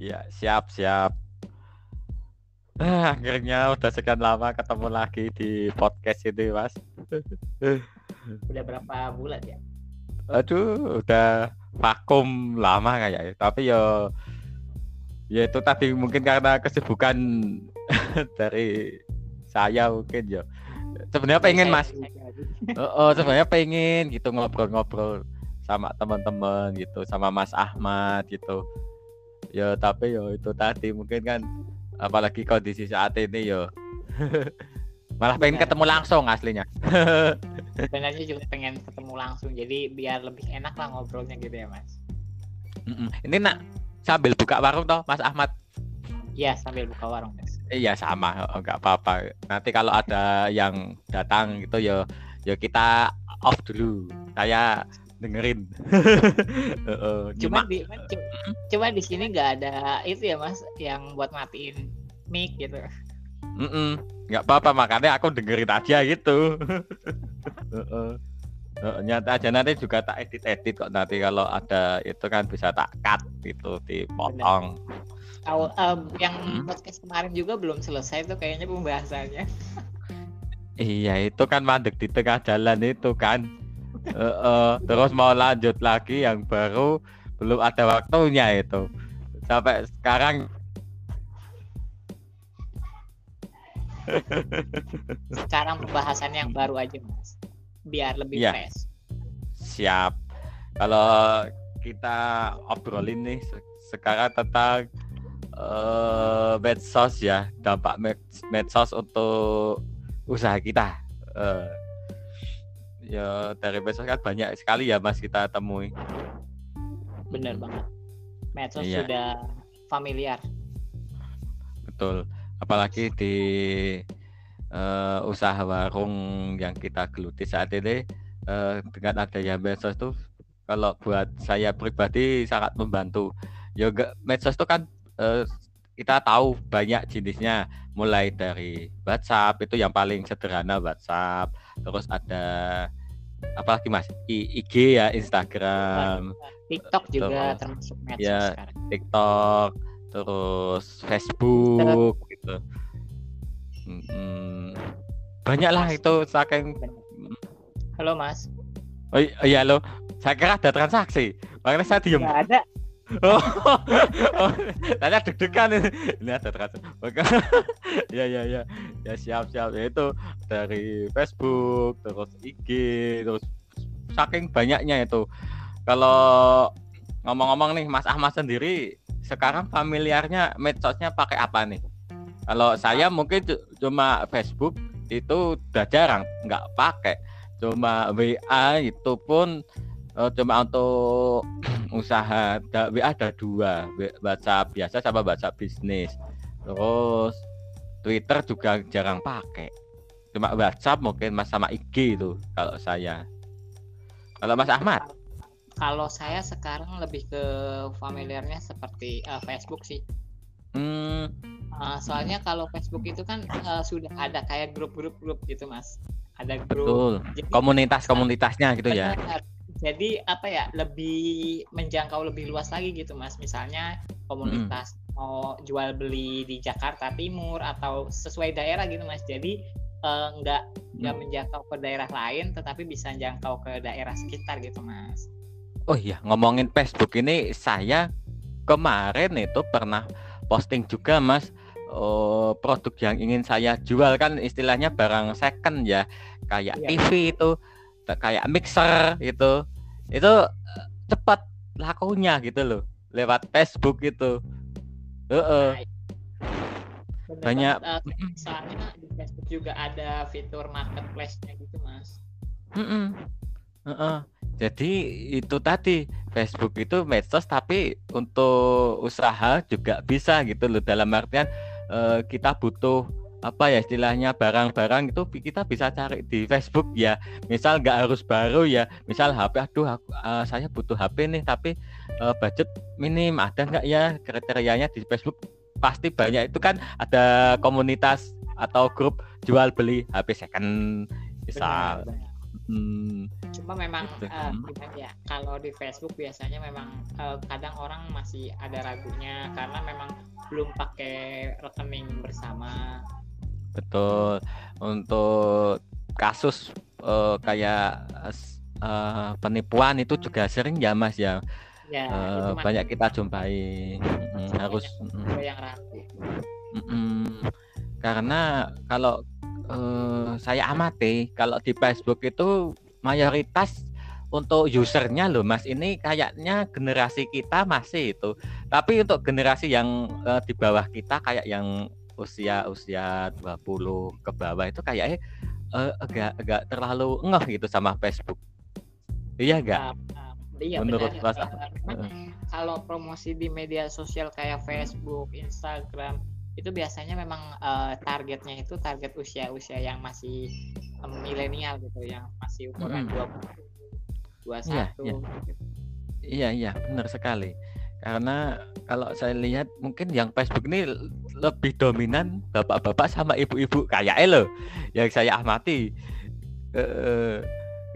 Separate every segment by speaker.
Speaker 1: Iya, siap, siap. Ah, akhirnya udah sekian lama ketemu lagi di podcast ini, Mas.
Speaker 2: Udah berapa bulan ya?
Speaker 1: Aduh, udah vakum lama kayaknya. Tapi ya ya itu tadi mungkin karena kesibukan dari saya mungkin ya. Sebenarnya pengen, Mas. Oh, oh sebenarnya pengen gitu ngobrol-ngobrol sama teman-teman gitu, sama Mas Ahmad gitu. Ya, tapi ya itu tadi mungkin kan apalagi kondisi saat ini yo. Malah pengen ketemu langsung aslinya.
Speaker 2: Sebenarnya juga pengen ketemu langsung jadi biar lebih enak lah ngobrolnya gitu ya mas.
Speaker 1: Ini nak sambil buka warung toh mas Ahmad?
Speaker 2: Iya sambil buka warung mas.
Speaker 1: Iya sama. Enggak apa-apa. Nanti kalau ada yang datang gitu yo yo kita off dulu. Saya dengerin.
Speaker 2: cuma di cuma di sini nggak ada itu ya mas yang buat matiin mic gitu.
Speaker 1: Mm -mm. nggak apa-apa makanya aku dengerin aja gitu. uh, nyata aja nanti juga tak edit edit kok nanti kalau ada itu kan bisa tak cut gitu dipotong.
Speaker 2: Tahu um, yang hmm? podcast kemarin juga belum selesai tuh kayaknya pembahasannya.
Speaker 1: iya itu kan mandek di tengah jalan itu kan uh, uh, terus mau lanjut lagi yang baru belum ada waktunya itu. Sampai sekarang.
Speaker 2: Sekarang pembahasan yang baru aja mas. Biar lebih ya. fresh.
Speaker 1: Siap. Kalau kita obrolin nih sekarang tentang uh, medsos ya dampak medsos untuk usaha kita. Uh, ya dari medsos kan banyak sekali ya mas kita temui.
Speaker 2: Bener banget. Medsos iya. sudah familiar.
Speaker 1: Betul. Apalagi di uh, usaha warung yang kita geluti saat ini uh, dengan adanya medsos tuh kalau buat saya pribadi sangat membantu. Ya medsos itu kan uh, kita tahu banyak jenisnya. Mulai dari WhatsApp itu yang paling sederhana WhatsApp. Terus ada apalagi mas? I, IG ya Instagram.
Speaker 2: TikTok juga terus, termasuk medsos ya sekarang.
Speaker 1: TikTok terus Facebook gitu. Hmm, banyak lah itu saking
Speaker 2: halo mas.
Speaker 1: Oh, iya lo saya kira ada transaksi. Makanya saya diem.
Speaker 2: Gak ada
Speaker 1: oh, oh tanya deg-degan ini. ini ada transaksi ya ya ya. Ya siap siap. Ya itu dari Facebook terus IG terus saking banyaknya itu. Kalau ngomong-ngomong nih Mas Ahmad sendiri sekarang familiarnya medsosnya pakai apa nih? Kalau saya mungkin cuma Facebook itu udah jarang. Nggak pakai. Cuma WA itu pun uh, cuma untuk usaha. Da, WA ada dua. WhatsApp biasa sama WhatsApp bisnis. Terus Twitter juga jarang pakai. Cuma WhatsApp mungkin mas sama IG itu kalau saya. Kalau Mas Ahmad?
Speaker 2: Kalau saya sekarang lebih ke familiarnya seperti uh, Facebook sih. Hmm. uh, soalnya kalau Facebook itu kan uh, sudah ada kayak grup-grup grup gitu mas. Ada
Speaker 1: grup. Komunitas-komunitasnya gitu ya
Speaker 2: jadi apa ya lebih menjangkau lebih luas lagi gitu mas misalnya komunitas mm. mau jual beli di Jakarta Timur atau sesuai daerah gitu mas jadi uh, nggak nggak mm. menjangkau ke daerah lain tetapi bisa menjangkau ke daerah sekitar gitu mas
Speaker 1: oh iya ngomongin Facebook ini saya kemarin itu pernah posting juga mas oh, produk yang ingin saya jual kan istilahnya barang second ya kayak ya. TV itu kayak mixer gitu itu eh, cepat lakunya gitu loh lewat Facebook itu uh -uh. banyak uh,
Speaker 2: soalnya di Facebook juga ada fitur marketplace-nya gitu mas
Speaker 1: uh -uh. Uh -uh. jadi itu tadi Facebook itu medsos tapi untuk usaha juga bisa gitu loh dalam artian uh, kita butuh apa ya istilahnya barang-barang itu kita bisa cari di Facebook ya misal nggak harus baru ya misal HP aduh aku, uh, saya butuh HP nih tapi uh, budget minim ada nggak ya kriterianya di Facebook pasti banyak itu kan ada komunitas atau grup jual beli HP second misal Hmm,
Speaker 2: Cuma memang
Speaker 1: gitu.
Speaker 2: gimana ya? Kalau di Facebook biasanya memang eh, kadang orang masih ada ragunya karena memang belum pakai rekening bersama.
Speaker 1: Betul. Untuk kasus eh, kayak eh, penipuan itu juga sering ya Mas ya.
Speaker 2: Ya, masih
Speaker 1: banyak kita jumpai. Harus
Speaker 2: yang ragu.
Speaker 1: mm, karena kalau eh, saya amati kalau di Facebook itu mayoritas untuk usernya loh Mas ini kayaknya generasi kita masih itu. Tapi untuk generasi yang eh, di bawah kita kayak yang usia usia 20 ke bawah itu kayaknya eh, agak agak terlalu ngeh gitu sama Facebook. Iya enggak?
Speaker 2: Iya
Speaker 1: Menurut
Speaker 2: benar.
Speaker 1: Mas
Speaker 2: memang kalau promosi di media sosial kayak Facebook, Instagram itu biasanya memang eh, targetnya itu target usia-usia yang masih em, milenial gitu, yang masih umuran
Speaker 1: Mm-mm.
Speaker 2: 20, 21
Speaker 1: Iya, iya.
Speaker 2: gitu.
Speaker 1: Iya iya benar sekali. Karena kalau saya lihat mungkin yang Facebook ini lebih dominan bapak-bapak sama ibu-ibu kayaknya loh yang saya amati. Eh,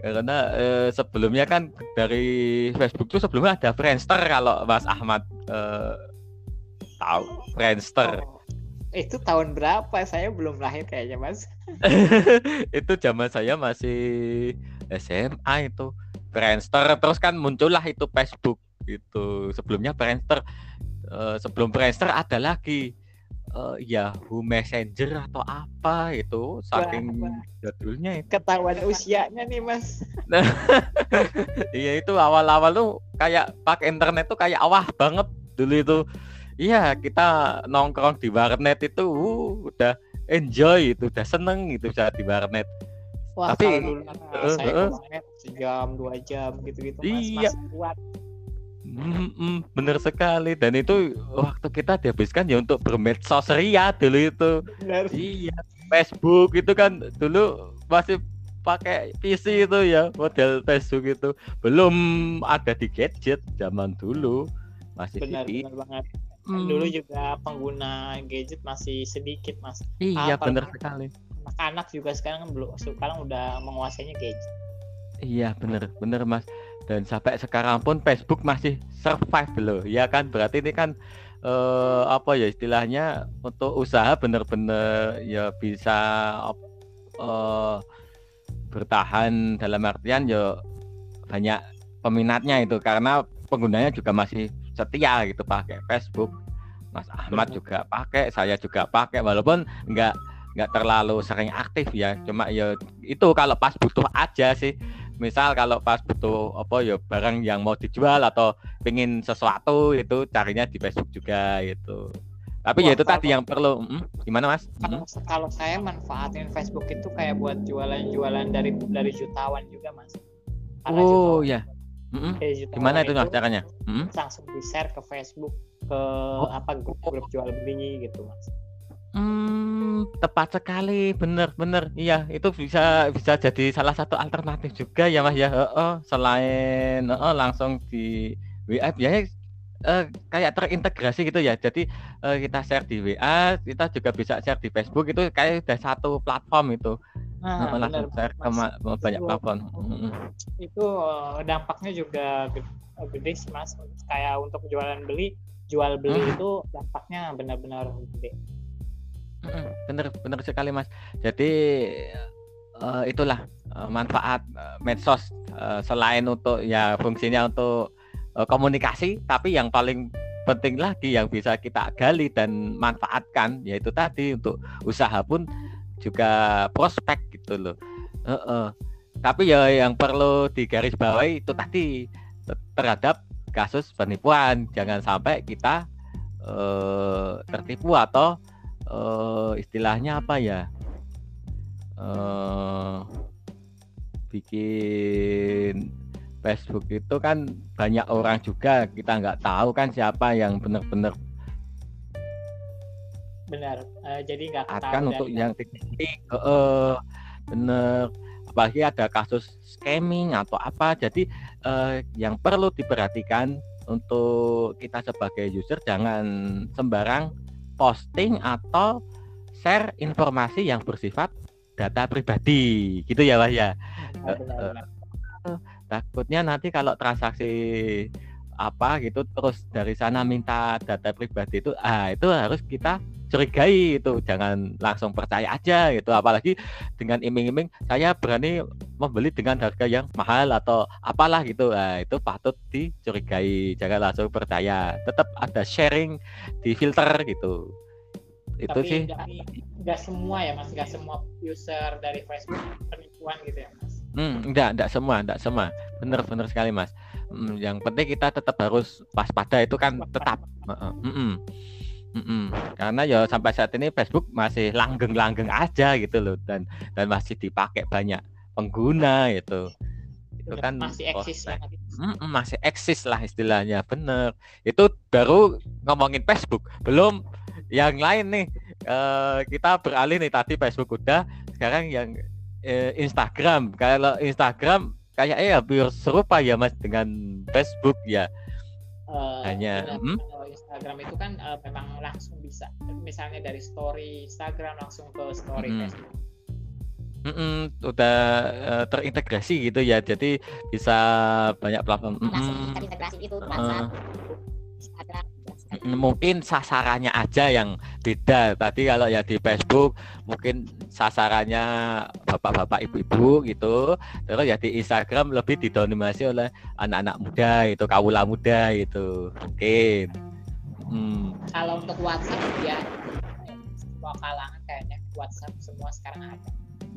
Speaker 1: karena eh, sebelumnya kan dari Facebook tuh sebelumnya ada Friendster kalau Mas Ahmad eh, tahu Friendster.
Speaker 2: Oh, itu tahun berapa? Saya belum lahir kayaknya, Mas.
Speaker 1: itu zaman saya masih SMA itu Friendster terus kan muncullah itu Facebook itu sebelumnya Friendster Eh, sebelum Friendster ada lagi eh, Yahoo Messenger atau apa itu saking
Speaker 2: wah.
Speaker 1: jadulnya itu
Speaker 2: Ketahuan usianya nih, Mas.
Speaker 1: iya itu awal-awal tuh kayak pakai internet tuh kayak awah banget dulu itu iya kita nongkrong di warnet itu uh, udah enjoy itu udah seneng gitu bisa di warnet
Speaker 2: Wah,
Speaker 1: Tapi-
Speaker 2: kalau dulu
Speaker 1: Eh,
Speaker 2: saya
Speaker 1: eh.
Speaker 2: kemarin sejam, dua jam gitu-gitu, Mas.
Speaker 1: Iya.
Speaker 2: Masih kuat.
Speaker 1: Mm, mm, bener sekali dan itu waktu kita dihabiskan ya untuk bermedsos ria dulu itu
Speaker 2: Benar.
Speaker 1: iya Facebook itu kan dulu masih pakai PC itu ya model Facebook itu belum ada di gadget zaman dulu masih
Speaker 2: Benar,
Speaker 1: di
Speaker 2: benar banget.
Speaker 1: Hmm,
Speaker 2: Dulu juga pengguna gadget masih sedikit, Mas.
Speaker 1: iya
Speaker 2: apa-
Speaker 1: bener sekali
Speaker 2: Anak-anak juga sekarang belum sekarang udah menguasainya gadget.
Speaker 1: iya bener bener mas dan sampai sekarang pun Facebook masih survive loh. Ya kan? Berarti ini kan eh, apa ya istilahnya untuk usaha bener-bener ya bisa eh, bertahan dalam artian ya banyak peminatnya itu. Karena penggunanya juga masih setia gitu pakai Facebook. Mas Ahmad juga pakai saya juga pakai. Walaupun nggak nggak terlalu sering aktif ya. Cuma ya itu kalau pas butuh aja sih misal kalau pas butuh apa ya barang yang mau dijual atau pengen sesuatu itu carinya di Facebook juga gitu tapi
Speaker 2: Wah,
Speaker 1: ya itu tadi
Speaker 2: kalau-
Speaker 1: yang perlu Hmm, gimana mas
Speaker 2: Kalau,
Speaker 1: Hmm,
Speaker 2: kalau saya manfaatin Facebook itu kayak buat jualan-jualan dari dari jutawan juga, Mas. Karena
Speaker 1: oh
Speaker 2: jutawan-
Speaker 1: ya
Speaker 2: jutawan
Speaker 1: gimana itu mas caranya Hmm?
Speaker 2: langsung di share ke Facebook ke
Speaker 1: Oh.
Speaker 2: apa grup-grup jual beli gitu, Mas.
Speaker 1: Hmm, tepat sekali, bener-bener. Iya, itu bisa bisa jadi salah satu alternatif juga ya Mas ya. Heeh, selain heeh, langsung di WA biasanya eh, kayak terintegrasi gitu ya. Jadi eh, kita share di WA, kita juga bisa share di Facebook itu kayak udah satu platform itu.
Speaker 2: Nah,
Speaker 1: Heeh, langsung
Speaker 2: benar,
Speaker 1: share ke
Speaker 2: Mas.
Speaker 1: ma- ma- banyak
Speaker 2: Itu-
Speaker 1: platform.
Speaker 2: Itu eh, dampaknya juga gede, gede sih, Mas. Kayak untuk jualan beli, jual beli
Speaker 1: Hmm.
Speaker 2: itu dampaknya benar-benar gede.
Speaker 1: Bener bener sekali mas. Jadi eh, itulah eh, manfaat eh, medsos eh, selain untuk ya fungsinya untuk eh, komunikasi tapi yang paling penting lagi yang bisa kita gali dan manfaatkan yaitu tadi untuk usaha pun juga prospek gitu loh. Heeh. tapi ya yang perlu digarisbawahi itu tadi te- terhadap kasus penipuan. Jangan sampai kita eh, tertipu atau eh istilahnya apa ya? Eh bikin Facebook itu kan banyak orang juga kita nggak tahu kan siapa yang benar-benar
Speaker 2: Benar. Eh, jadi nggak
Speaker 1: akan
Speaker 2: ketahuan
Speaker 1: untuk yang titik eh bener apalagi ada kasus scamming atau apa. Jadi eh, yang perlu diperhatikan untuk kita sebagai user jangan sembarang posting atau share informasi yang bersifat data pribadi. Gitu ya Mas ya? Takutnya nanti kalau transaksi apa gitu terus dari sana minta data pribadi itu ah itu harus kita curigai itu jangan langsung percaya aja gitu. Apalagi dengan iming-iming saya berani membeli dengan harga yang mahal atau apalah gitu. Nah, itu patut dicurigai jangan langsung percaya. Tetap ada sharing di filter gitu. Itu Tapi sih.
Speaker 2: enggak, semua ya mas? Enggak semua user dari Facebook penipuan gitu ya mas?
Speaker 1: Hmm enggak enggak semua enggak semua. Bener bener sekali mas. Mm, yang penting kita tetap harus waspada itu kan tetap. Mm -mm. Mm -mm. Karena ya sampai saat ini Facebook masih langgeng-langgeng aja gitu loh dan dan masih dipakai banyak pengguna itu. Itu kan
Speaker 2: masih eksis ya. -mm,
Speaker 1: masih eksis lah istilahnya bener. Itu baru ngomongin Facebook, belum yang lain nih. Uh, kita beralih nih tadi Facebook udah, sekarang yang uh, Instagram. Kalau Instagram kayak eh hampir serupa ya mas dengan Facebook ya
Speaker 2: uh, hanya hmm? Instagram itu kan uh, memang langsung bisa misalnya dari story Instagram langsung ke story hmm. Facebook
Speaker 1: Mm -mm, udah uh, terintegrasi gitu ya jadi bisa banyak platform langsung terintegrasi itu WhatsApp uh, Instagram mungkin sasarannya aja yang beda. Tadi kalau ya di Facebook mungkin sasarannya bapak-bapak ibu-ibu gitu. Terus ya di Instagram lebih didominasi oleh anak-anak muda itu, kaula muda itu. Mungkin.
Speaker 2: Hmm. Kalau untuk WhatsApp ya semua kalangan kayaknya WhatsApp semua sekarang ada.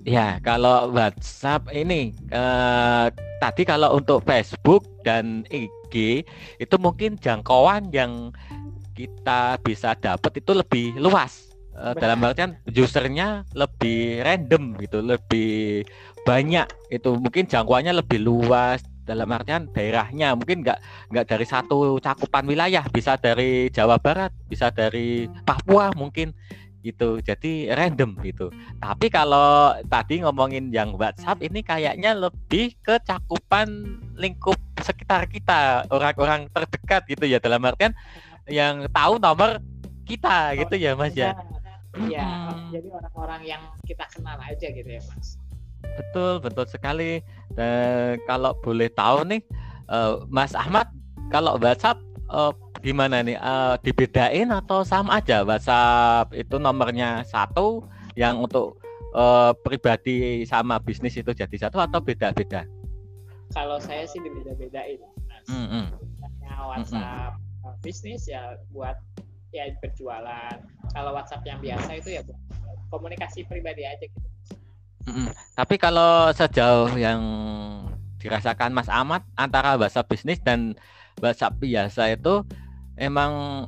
Speaker 1: Ya, kalau WhatsApp ini eh, tadi kalau untuk Facebook dan IG itu mungkin jangkauan yang kita bisa dapat itu lebih luas uh, dalam artian usernya lebih random gitu lebih banyak itu mungkin jangkauannya lebih luas dalam artian daerahnya mungkin nggak nggak dari satu cakupan wilayah bisa dari Jawa Barat bisa dari Papua mungkin gitu jadi random gitu tapi kalau tadi ngomongin yang WhatsApp ini kayaknya lebih ke cakupan lingkup sekitar kita orang-orang terdekat gitu ya dalam artian yang tahu nomor kita gitu ya Mas ya.
Speaker 2: Iya, hmm. jadi orang-orang yang kita kenal aja gitu ya Mas.
Speaker 1: Betul, betul sekali. Dan kalau boleh tahu nih uh, Mas Ahmad kalau WhatsApp uh, gimana nih uh, dibedain atau sama aja WhatsApp itu nomornya satu yang untuk uh, pribadi sama bisnis itu jadi satu atau beda-beda?
Speaker 2: Kalau saya sih dibeda-bedain. Mm -hmm. WhatsApp mm -hmm bisnis ya buat ya berjualan. Kalau WhatsApp yang biasa itu ya buat komunikasi pribadi aja gitu.
Speaker 1: Mm-hmm. Tapi kalau sejauh yang dirasakan Mas Ahmad antara bahasa bisnis dan bahasa biasa itu emang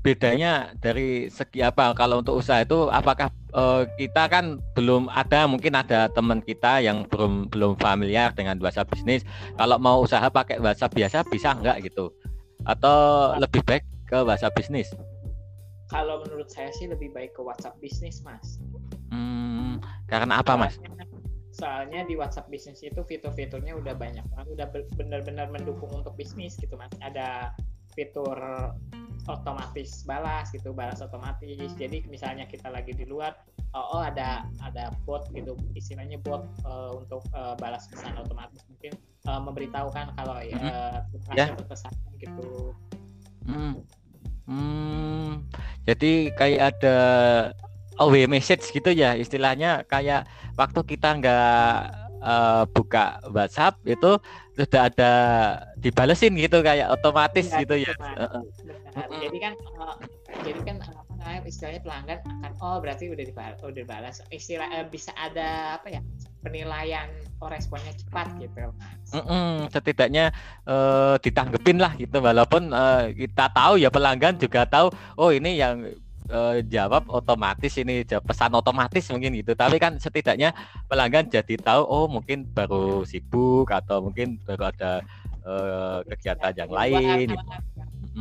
Speaker 1: bedanya dari segi apa kalau untuk usaha itu apakah uh, kita kan belum ada mungkin ada teman kita yang belum belum familiar dengan bahasa bisnis kalau mau usaha pakai bahasa biasa bisa enggak gitu atau lebih baik ke bahasa bisnis?
Speaker 2: Kalau menurut saya sih lebih baik ke WhatsApp bisnis, Mas.
Speaker 1: Hmm, karena apa, Mas?
Speaker 2: Soalnya di WhatsApp bisnis itu fitur-fiturnya udah banyak banget, udah benar-benar mendukung untuk bisnis gitu, Mas. Ada fitur otomatis balas gitu, balas otomatis. Jadi misalnya kita lagi di luar, oh, oh ada ada bot gitu, istilahnya bot uh, untuk uh, balas pesan otomatis mungkin uh, memberitahukan kalau ya mm-hmm. yeah. berpesan gitu.
Speaker 1: Hmm. Hmm. Jadi kayak ada away message gitu ya istilahnya kayak waktu kita nggak uh, buka WhatsApp itu sudah ada dibalesin gitu kayak otomatis ya, gitu ya.
Speaker 2: Jadi kan uh, jadi kan apa namanya istilahnya pelanggan akan oh berarti udah dibalas, udah dibalas. Istilah uh, bisa ada apa ya penilaian oh responnya cepat gitu.
Speaker 1: Mm -mm, setidaknya uh, ditanggepin lah gitu. Walaupun uh, kita tahu ya pelanggan juga tahu oh ini yang uh, jawab otomatis ini pesan otomatis mungkin gitu. Tapi kan setidaknya pelanggan jadi tahu oh mungkin baru sibuk atau mungkin baru ada uh, kegiatan yang lain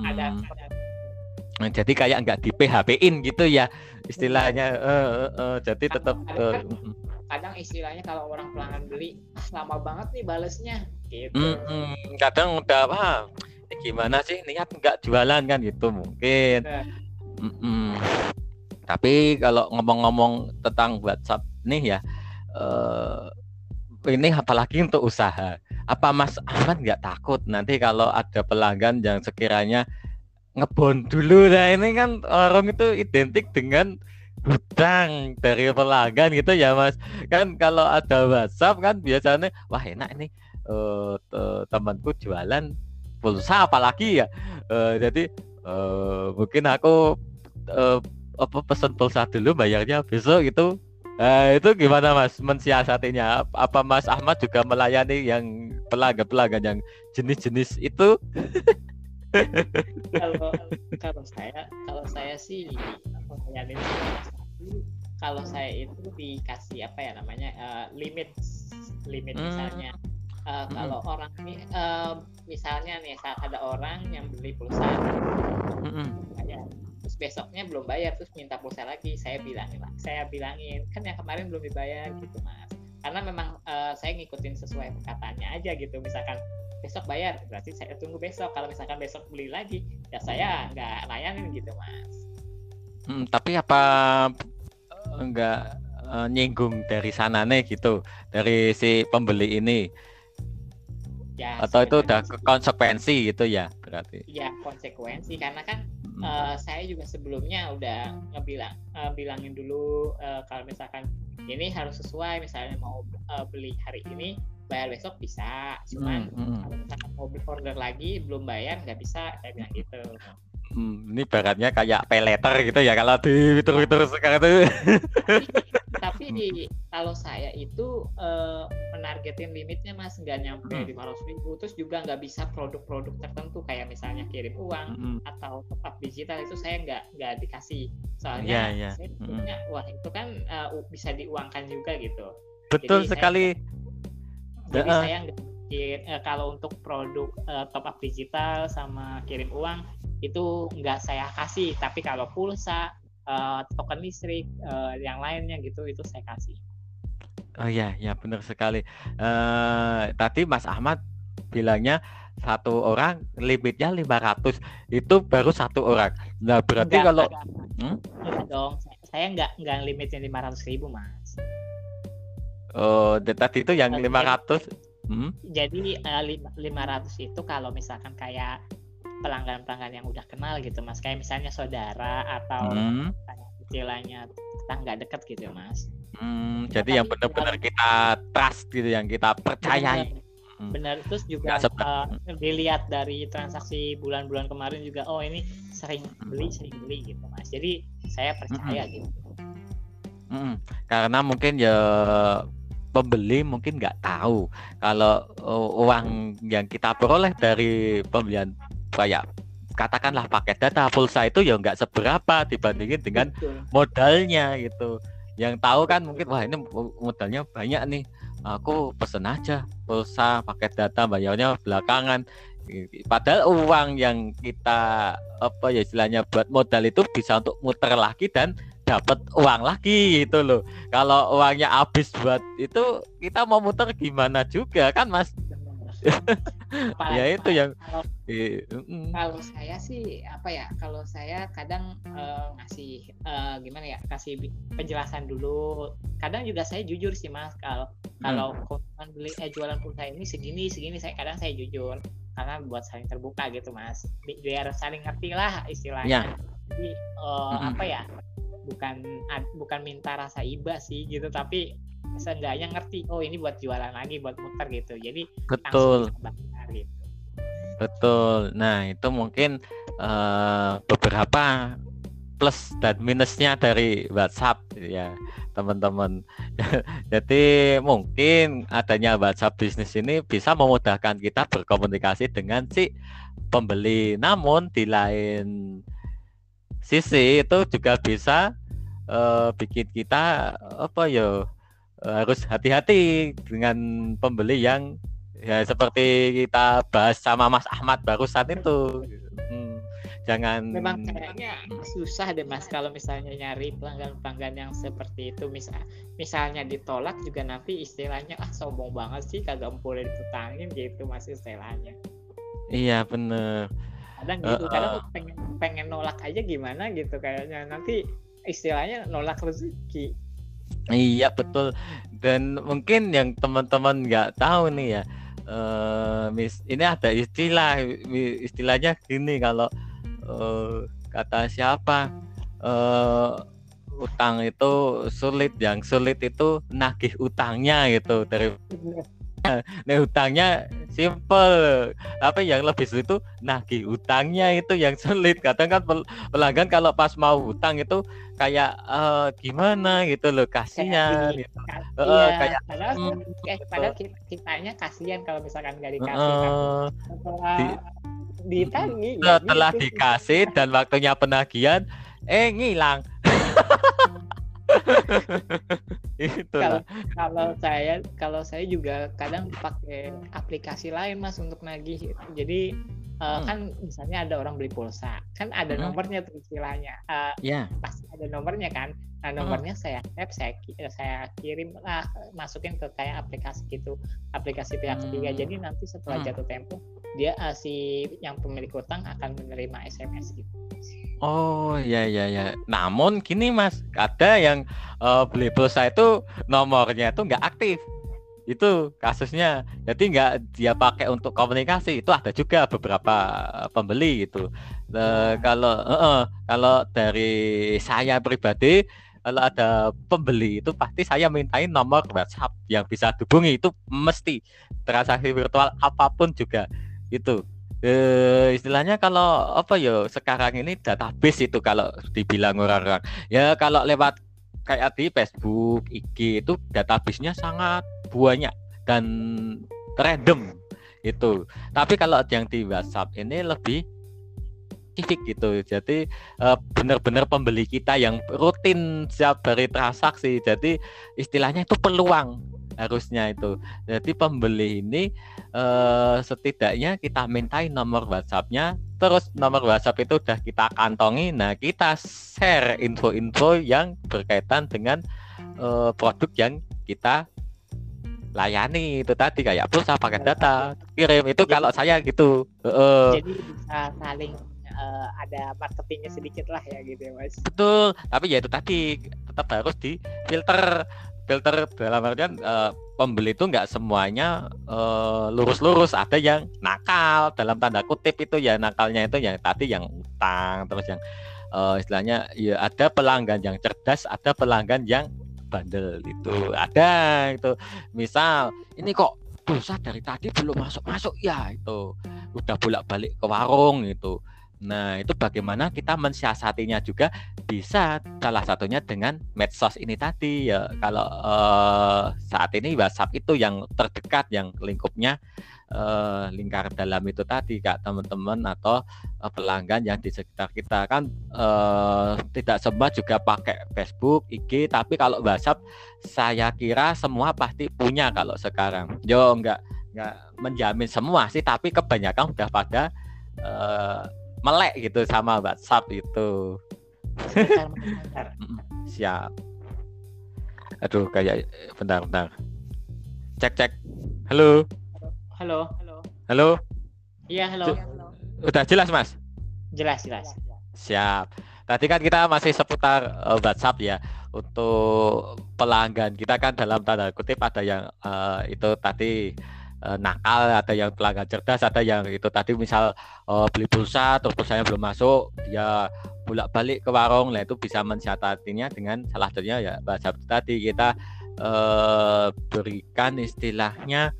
Speaker 1: ada, hmm. jadi kayak nggak di PHP-in gitu ya istilahnya. Uh, uh, uh, jadi tetap uh,
Speaker 2: kadang istilahnya kalau orang pelanggan beli lama banget nih balesnya gitu.
Speaker 1: Mm -hmm. kadang udah apa gimana sih? Niat nggak jualan kan gitu mungkin. Nah. Mm -hmm. tapi kalau ngomong-ngomong tentang WhatsApp nih ya uh, ini apalagi untuk usaha. Apa Mas Ahmad nggak takut nanti kalau ada pelanggan yang sekiranya ngebon dulu nah ini kan orang itu identik dengan hutang dari pelanggan gitu ya mas kan kalau ada WhatsApp kan biasanya wah enak ini uh, temanku jualan pulsa apalagi ya uh, jadi uh, mungkin aku uh, apa pesan pulsa dulu bayarnya besok gitu Nah, itu gimana Mas mensiasatinya? Apa Mas Ahmad juga melayani yang pelanggan-pelanggan yang jenis-jenis itu?
Speaker 2: kalau kalau saya kalau saya sih melayani kalau saya itu dikasih apa ya namanya uh, limit limit hmm. Uh, kalau hmm. orang ini uh, misalnya nih saat ada orang yang beli pulsa hmm. ya, terus besoknya belum bayar terus minta pulsa lagi saya bilangin lah saya bilangin kan yang kemarin belum dibayar gitu mas karena memang uh, saya ngikutin sesuai perkataannya aja gitu misalkan besok bayar berarti saya tunggu besok kalau misalkan besok beli lagi ya saya nggak layanin gitu mas
Speaker 1: hmm, tapi apa enggak uh, nyinggung dari sana nih gitu dari si pembeli ini ya, atau itu udah konsekuensi gitu ya berarti?
Speaker 2: Ya konsekuensi karena kan hmm. uh, saya juga sebelumnya udah ngebilang uh, bilangin dulu uh, kalau misalkan ini harus sesuai misalnya mau uh, beli hari ini bayar besok bisa. Cuman hmm, hmm. kalau misalkan mau order lagi belum bayar nggak bisa. Saya bilang gitu
Speaker 1: Hmm, ini baratnya kayak peleter gitu ya kalau di Twitter sekarang itu.
Speaker 2: Tapi, di, kalau saya itu uh, menargetin limitnya mas nggak nyampe hmm. lima ratus ribu, terus juga nggak bisa produk-produk tertentu kayak misalnya kirim uang hmm. atau top up digital itu saya nggak nggak dikasih. Soalnya yeah, yeah. saya punya hmm. wah itu kan uh, bisa diuangkan juga gitu.
Speaker 1: Betul Jadi sekali.
Speaker 2: Saya, jadi saya nggak uh, kalau untuk produk uh, top up digital sama kirim uang itu nggak saya kasih tapi kalau pulsa uh, token listrik uh, yang lainnya gitu itu saya kasih.
Speaker 1: Oh ya ya benar sekali. Uh, tadi Mas Ahmad bilangnya satu orang limitnya 500 itu baru satu orang. Nah berarti enggak, kalau enggak,
Speaker 2: hmm? enggak dong saya nggak nggak limitnya 500 ribu mas.
Speaker 1: Oh tadi itu yang 500
Speaker 2: hmm? jadi uh, 500 itu kalau misalkan kayak pelanggan-pelanggan yang udah kenal gitu mas. Kayak misalnya saudara atau hmm. istilahnya tetangga dekat gitu mas.
Speaker 1: Hmm, jadi yang benar-benar kita trust gitu yang kita percayai.
Speaker 2: Hmm. benar. Terus juga uh, dilihat dari transaksi bulan-bulan kemarin juga oh ini sering beli sering beli gitu mas. Jadi saya percaya hmm. gitu.
Speaker 1: Hmm. karena mungkin ya pembeli mungkin nggak tahu. Kalau uh, uang yang kita peroleh dari pembelian kayak katakanlah paket data pulsa itu ya nggak seberapa dibandingin dengan modalnya gitu. Yang tahu kan mungkin wah ini modalnya banyak nih. Aku pesen aja pulsa paket data bayarnya belakangan. Padahal uang yang kita apa ya istilahnya buat modal itu bisa untuk muter lagi dan dapat uang lagi gitu loh. Kalau uangnya habis buat itu kita mau muter gimana juga kan mas? Ya itu yang
Speaker 2: kalau, kalau saya sih apa ya kalau saya kadang uh, ngasih uh, gimana ya kasih penjelasan dulu. Kadang juga saya jujur sih mas kalau hmm. kalau keuntungan beli eh, jualan pulsa ini segini segini saya kadang saya jujur. Karena buat saling terbuka gitu mas. Biar saling ngerti lah istilahnya. Ya. jadi uh, hmm. apa ya bukan bukan minta rasa iba sih gitu tapi seenggaknya ngerti oh ini buat jualan lagi buat muter gitu. Jadi
Speaker 1: betul. gitu. betul. Nah itu mungkin uh, beberapa plus dan minusnya dari WhatsApp ya teman-teman. Jadi mungkin adanya WhatsApp bisnis ini bisa memudahkan kita berkomunikasi dengan si pembeli. Namun di lain sisi itu juga bisa uh, bikin kita apa ya harus hati-hati dengan pembeli yang ya seperti kita bahas sama Mas Ahmad barusan itu. Hmm, jangan
Speaker 2: memang kayaknya susah deh Mas kalau misalnya nyari pelanggan-pelanggan yang seperti itu misal misalnya ditolak juga nanti istilahnya ah sombong banget sih kagak boleh diputangin gitu Mas istilahnya.
Speaker 1: Iya bener.
Speaker 2: Kadang gitu, uh, kadang pengen pengen nolak aja gimana gitu kayaknya. Nanti istilahnya nolak rezeki.
Speaker 1: Iya betul. dan mungkin yang teman-teman nggak tahu nih ya uh, mis ini ada istilah istilahnya gini kalau uh, kata siapa uh, utang itu sulit yang sulit itu nagih utangnya gitu dari nah utangnya simple. Tapi yang lebih sulit itu nagih utangnya itu yang sulit. Kadang kan pelanggan kalau pas mau utang itu kayak uh, gimana? gitu loh kasihan gitu.
Speaker 2: Iya, uh, kayak padahal, hmm, eh, padahal kita, kitanya kasihan kalau misalkan nggak dikasih. Uh, kan. di, ditagi
Speaker 1: setelah gitu. dikasih dan waktunya penagihan eh ngilang
Speaker 2: kalau kalau saya kalau saya juga kadang pakai aplikasi lain mas untuk nagih jadi uh, hmm. kan misalnya ada orang beli pulsa kan ada hmm. nomornya tuh istilahnya uh, yeah. pasti ada nomornya kan nah hmm. nomornya hmm. saya tap saya saya kirim lah masukin ke kayak aplikasi gitu aplikasi pihak ketiga hmm. jadi nanti setelah hmm. jatuh tempo dia uh, si yang pemilik utang akan menerima SMS gitu
Speaker 1: Oh ya ya ya. Namun kini mas ada yang uh, beli pulsa itu nomornya itu nggak aktif. Itu kasusnya. Jadi nggak dia pakai untuk komunikasi. Itu ada juga beberapa pembeli gitu. Uh, kalau uh, uh, kalau dari saya pribadi kalau ada pembeli itu pasti saya mintain nomor WhatsApp yang bisa dihubungi itu mesti transaksi virtual apa pun juga itu eh, istilahnya kalau apa ya sekarang ini database itu kalau dibilang orang-orang ya kalau lewat kayak di Facebook, IG itu databasenya sangat banyak dan random itu. Tapi kalau yang di WhatsApp ini lebih spesifik gitu. Jadi uh, benar-benar pembeli kita yang rutin setiap hari transaksi. Jadi istilahnya itu peluang harusnya itu. Jadi pembeli ini eh, setidaknya kita mintai nomor WhatsAppnya, terus nomor WhatsApp itu udah kita kantongi. Nah kita share info-info yang berkaitan dengan eh, produk yang kita layani itu tadi kayak pulsa pakai data kirim itu jadi, kalau saya gitu.
Speaker 2: Uh, jadi bisa saling uh, ada marketingnya sedikit lah ya gitu ya mas.
Speaker 1: Betul, tapi ya itu tadi tetap harus di filter filter dalam artian uh, pembeli itu nggak semuanya lurus lurus-lurus. Ada yang nakal dalam tanda kutip itu ya nakalnya itu yang tadi yang utang terus yang uh, istilahnya ya ada pelanggan yang cerdas ada pelanggan yang bandel itu ada itu. Misal ini kok pulsa dari tadi belum masuk masuk ya itu. Udah bolak balik ke warung itu Nah, itu bagaimana kita mensiasatinya juga bisa salah satunya dengan medsos ini tadi ya. Kalau uh, saat ini WhatsApp itu yang terdekat yang lingkupnya uh, lingkar dalam itu tadi Kak teman-teman atau uh, pelanggan yang di sekitar kita kan uh, tidak semua juga pakai Facebook, IG, tapi kalau WhatsApp saya kira semua pasti punya kalau sekarang. Yo enggak enggak menjamin semua sih, tapi kebanyakan udah pada melek gitu sama WhatsApp itu. Siap. Aduh kayak bentar-bentar. Cek cek. Halo.
Speaker 2: Halo. Halo.
Speaker 1: Halo.
Speaker 2: Iya, halo.
Speaker 1: Udah jelas, Mas?
Speaker 2: Jelas, jelas.
Speaker 1: Siap. Tadi kan kita masih seputar uh, WhatsApp ya untuk pelanggan kita kan dalam tanda kutip ada yang uh, itu tadi uh, nakal, ada yang pelanggan cerdas, ada yang itu tadi misal uh, beli pulsa terus pulsanya belum masuk, dia bolak-balik ke warung, lah itu bisa mensiasatinya dengan salah satunya ya bahasa tadi. Kita uh, berikan istilahnya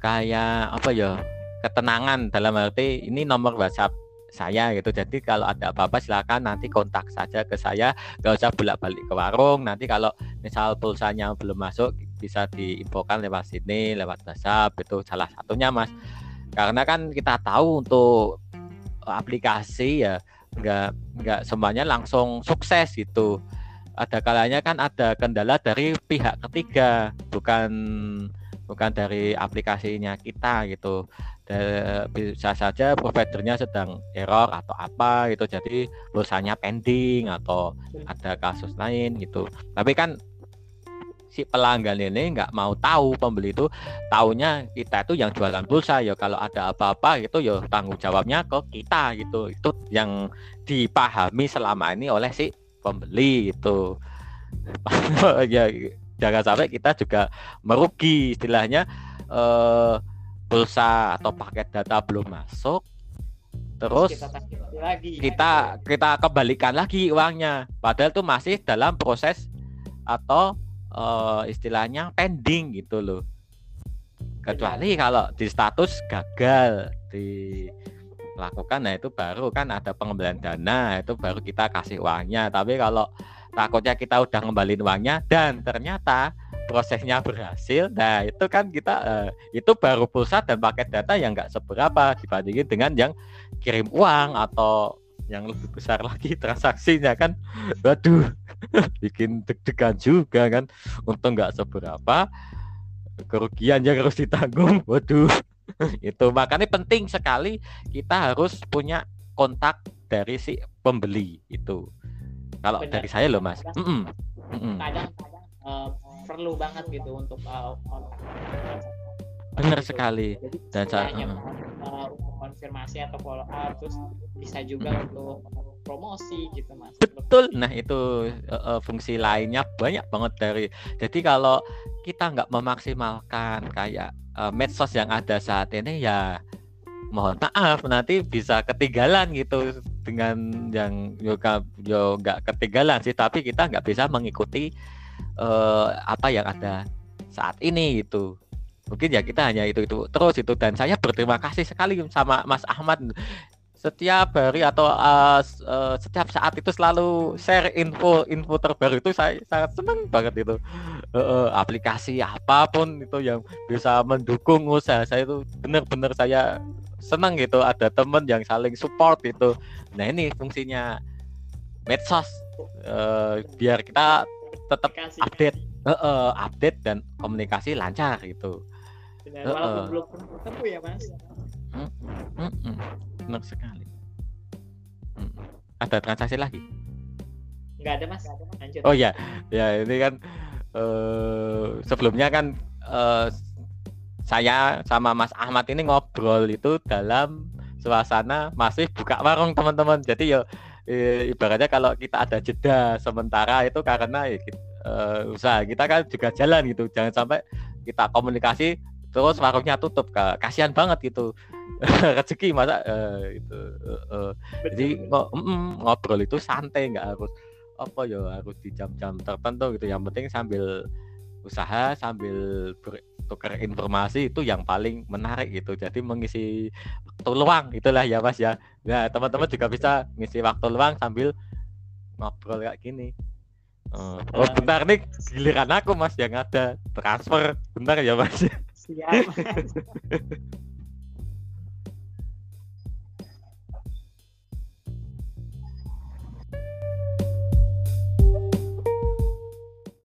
Speaker 1: kayak apa ya ketenangan dalam arti ini nomor WhatsApp saya gitu. Jadi kalau ada apa-apa silakan nanti kontak saja ke saya gak usah bolak-balik ke warung. Nanti kalau misal pulsanya belum masuk bisa diinfokan lewat sini lewat WhatsApp itu salah satunya mas. Karena kan kita tahu untuk aplikasi ya nggak nggak semuanya langsung sukses gitu. Ada kalanya kan ada kendala dari pihak ketiga bukan bukan dari aplikasinya kita gitu. Bisa saja providernya sedang error atau apa gitu jadi pulsanya pending atau ada kasus lain gitu. Tapi kan si pelanggan ini nggak mau tahu pembeli itu taunya kita itu yang jualan pulsa. Ya kalau ada apa-apa itu ya tanggung jawabnya ke kita gitu. Itu yang dipahami selama ini oleh si pembeli itu. Ya jangan sampai kita juga merugi istilahnya eh, pulsa atau paket data belum masuk. Terus
Speaker 2: kita tarik lagi.
Speaker 1: kita kita kembalikan lagi uangnya. Padahal itu masih dalam proses atau eh, istilahnya pending gitu loh. Kecuali kalau di status gagal dilakukan nah itu baru kan ada pengembalian dana itu baru kita kasih uangnya. Tapi kalau takutnya kita udah ngembaliin uangnya dan ternyata prosesnya berhasil nah itu kan kita eh, itu baru pulsa dan paket data yang nggak seberapa dibandingin dengan yang kirim uang atau yang lebih besar lagi transaksinya kan waduh bikin deg-degan juga kan untung nggak seberapa kerugian yang harus ditanggung waduh itu makanya penting sekali kita harus punya kontak dari si pembeli itu kalau
Speaker 2: Benar.
Speaker 1: dari saya loh mas
Speaker 2: Kadang-
Speaker 1: Mm-mm. Mm-mm.
Speaker 2: kadang-kadang eh, perlu banget gitu untuk kontak
Speaker 1: benar
Speaker 2: Gitu.
Speaker 1: sekali
Speaker 2: jadi
Speaker 1: Dan
Speaker 2: tidak
Speaker 1: sa-
Speaker 2: hanya eh, untuk konfirmasi atau follow up terus bisa juga untuk promosi gitu mas.
Speaker 1: Betul. Nah itu eh, fungsi lainnya banyak banget dari jadi kalau kita nggak memaksimalkan kayak eh, medsos yang ada saat ini ya mohon maaf nanti bisa ketinggalan gitu dengan yang yo nggak ketinggalan sih tapi kita nggak bisa mengikuti eh, apa yang ada saat ini itu mungkin ya kita hanya itu itu terus itu. Dan saya berterima kasih sekali sama Mas Ahmad. Setiap hari atau uh, uh, setiap saat itu selalu share info info terbaru itu saya sangat senang banget itu. Uh, uh, aplikasi apa pun itu yang bisa mendukung usaha saya itu benar-benar saya senang gitu. Ada temen yang saling support gitu. Nah ini fungsinya medsos. Uh, biar kita tetap update. uh, uh, update dan komunikasi lancar gitu
Speaker 2: Benar,
Speaker 1: Heeh.
Speaker 2: walaupun belum ketemu ya mas
Speaker 1: Mm-mm. benar sekali ada transaksi lagi
Speaker 2: nggak ada mas lanjut
Speaker 1: Oh ya, ya ini kan eh sebelumnya kan eh saya sama Mas Ahmad ini ngobrol itu dalam suasana masih buka warung teman-teman. Jadi ya eh, ibaratnya kalau kita ada jeda sementara itu karena ya, eh, usaha kita kan juga jalan gitu. Jangan sampai kita komunikasi terus warungnya tutup. Ka- Kasihan banget gitu. Rezeki masa eh, itu eh, eh, jadi ngo- mm, ngobrol itu santai nggak harus apa ya harus di jam-jam tertentu gitu. Yang penting sambil usaha sambil bertukar informasi itu yang paling menarik gitu. Jadi mengisi waktu luang itulah ya mas ya. Nah teman-teman juga bisa ngisi waktu luang sambil ngobrol kayak gini. Oh, oh bentar nih giliran aku mas yang ada transfer. Bentar ya mas
Speaker 2: siap